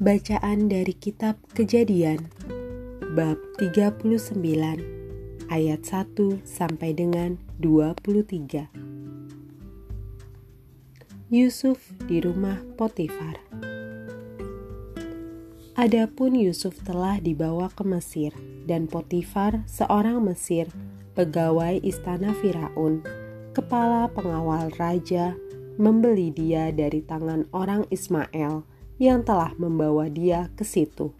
Bacaan dari kitab Kejadian bab 39 ayat 1 sampai dengan 23. Yusuf di rumah Potifar. Adapun Yusuf telah dibawa ke Mesir dan Potifar seorang Mesir, pegawai istana Firaun, kepala pengawal raja, membeli dia dari tangan orang Ismail yang telah membawa dia ke situ.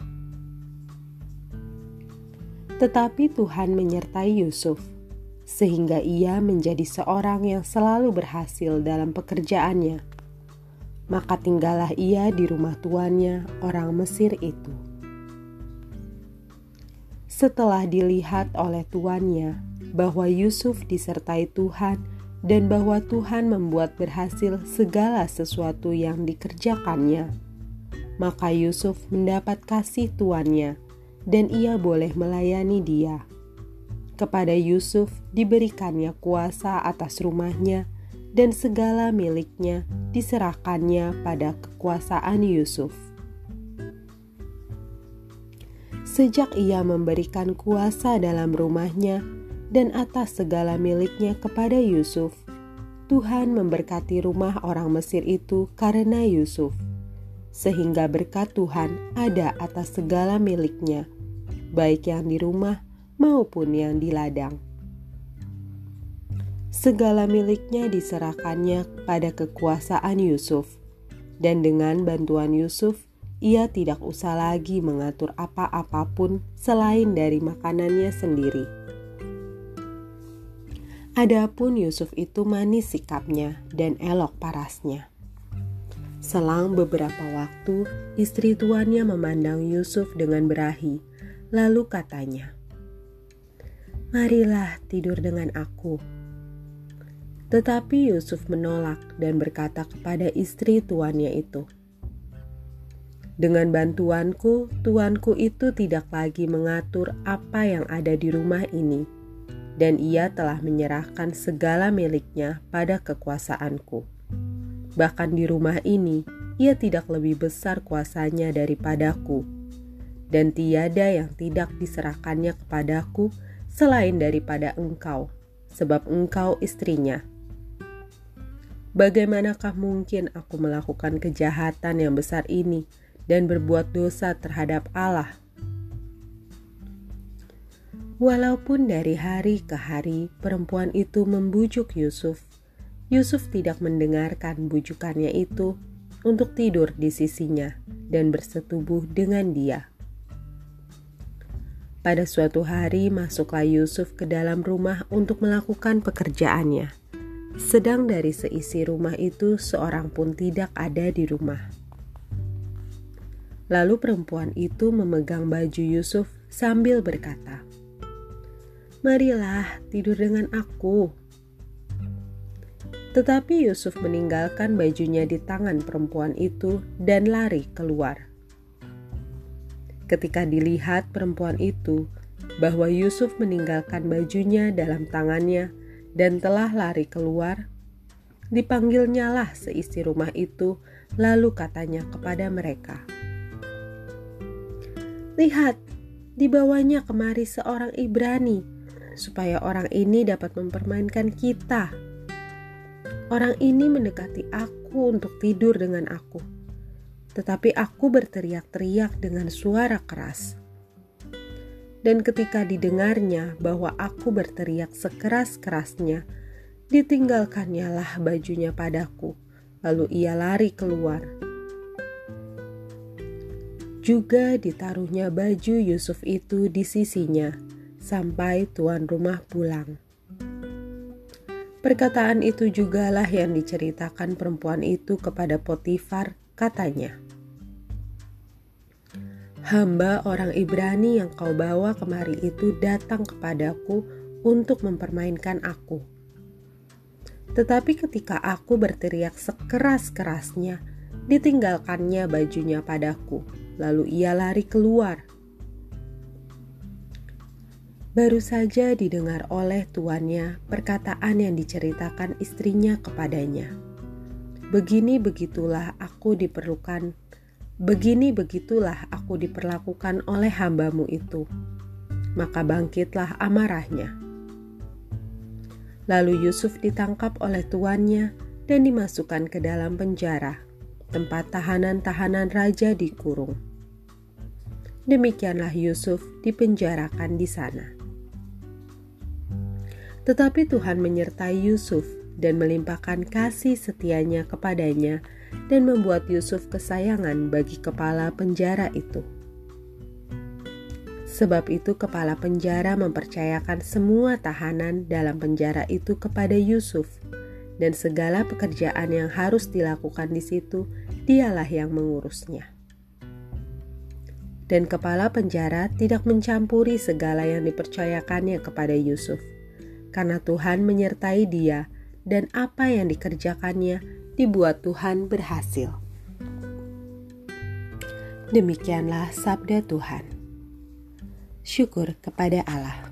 Tetapi Tuhan menyertai Yusuf, sehingga ia menjadi seorang yang selalu berhasil dalam pekerjaannya. Maka tinggallah ia di rumah tuannya, orang Mesir itu. Setelah dilihat oleh tuannya bahwa Yusuf disertai Tuhan dan bahwa Tuhan membuat berhasil segala sesuatu yang dikerjakannya maka Yusuf mendapat kasih tuannya, dan ia boleh melayani dia. Kepada Yusuf diberikannya kuasa atas rumahnya, dan segala miliknya diserahkannya pada kekuasaan Yusuf. Sejak ia memberikan kuasa dalam rumahnya dan atas segala miliknya kepada Yusuf, Tuhan memberkati rumah orang Mesir itu karena Yusuf sehingga berkat Tuhan ada atas segala miliknya, baik yang di rumah maupun yang di ladang. Segala miliknya diserahkannya pada kekuasaan Yusuf, dan dengan bantuan Yusuf, ia tidak usah lagi mengatur apa-apapun selain dari makanannya sendiri. Adapun Yusuf itu manis sikapnya dan elok parasnya. Selang beberapa waktu, istri tuannya memandang Yusuf dengan berahi, lalu katanya, "Marilah tidur dengan aku." Tetapi Yusuf menolak dan berkata kepada istri tuannya itu, "Dengan bantuanku, tuanku itu tidak lagi mengatur apa yang ada di rumah ini, dan ia telah menyerahkan segala miliknya pada kekuasaanku." Bahkan di rumah ini, ia tidak lebih besar kuasanya daripadaku, dan tiada yang tidak diserahkannya kepadaku selain daripada engkau, sebab engkau istrinya. Bagaimanakah mungkin aku melakukan kejahatan yang besar ini dan berbuat dosa terhadap Allah? Walaupun dari hari ke hari perempuan itu membujuk Yusuf Yusuf tidak mendengarkan bujukannya itu untuk tidur di sisinya dan bersetubuh dengan dia. Pada suatu hari masuklah Yusuf ke dalam rumah untuk melakukan pekerjaannya. Sedang dari seisi rumah itu seorang pun tidak ada di rumah. Lalu perempuan itu memegang baju Yusuf sambil berkata, "Marilah tidur dengan aku." Tetapi Yusuf meninggalkan bajunya di tangan perempuan itu dan lari keluar. Ketika dilihat perempuan itu bahwa Yusuf meninggalkan bajunya dalam tangannya dan telah lari keluar, dipanggilnyalah seisi rumah itu, lalu katanya kepada mereka, "Lihat, dibawanya kemari seorang Ibrani, supaya orang ini dapat mempermainkan kita." Orang ini mendekati aku untuk tidur dengan aku, tetapi aku berteriak-teriak dengan suara keras. Dan ketika didengarnya bahwa aku berteriak sekeras-kerasnya, ditinggalkannya lah bajunya padaku, lalu ia lari keluar. Juga ditaruhnya baju Yusuf itu di sisinya sampai tuan rumah pulang. Perkataan itu jugalah yang diceritakan perempuan itu kepada Potifar, katanya. Hamba orang Ibrani yang kau bawa kemari itu datang kepadaku untuk mempermainkan aku. Tetapi ketika aku berteriak sekeras-kerasnya, ditinggalkannya bajunya padaku, lalu ia lari keluar Baru saja didengar oleh tuannya perkataan yang diceritakan istrinya kepadanya. Begini begitulah aku diperlukan Begini begitulah aku diperlakukan oleh hambamu itu. Maka bangkitlah amarahnya. Lalu Yusuf ditangkap oleh tuannya dan dimasukkan ke dalam penjara, tempat tahanan-tahanan raja dikurung. Demikianlah Yusuf dipenjarakan di sana. Tetapi Tuhan menyertai Yusuf dan melimpahkan kasih setianya kepadanya dan membuat Yusuf kesayangan bagi kepala penjara itu. Sebab itu kepala penjara mempercayakan semua tahanan dalam penjara itu kepada Yusuf dan segala pekerjaan yang harus dilakukan di situ dialah yang mengurusnya. Dan kepala penjara tidak mencampuri segala yang dipercayakannya kepada Yusuf, karena Tuhan menyertai dia dan apa yang dikerjakannya dibuat Tuhan berhasil. Demikianlah sabda Tuhan syukur kepada Allah.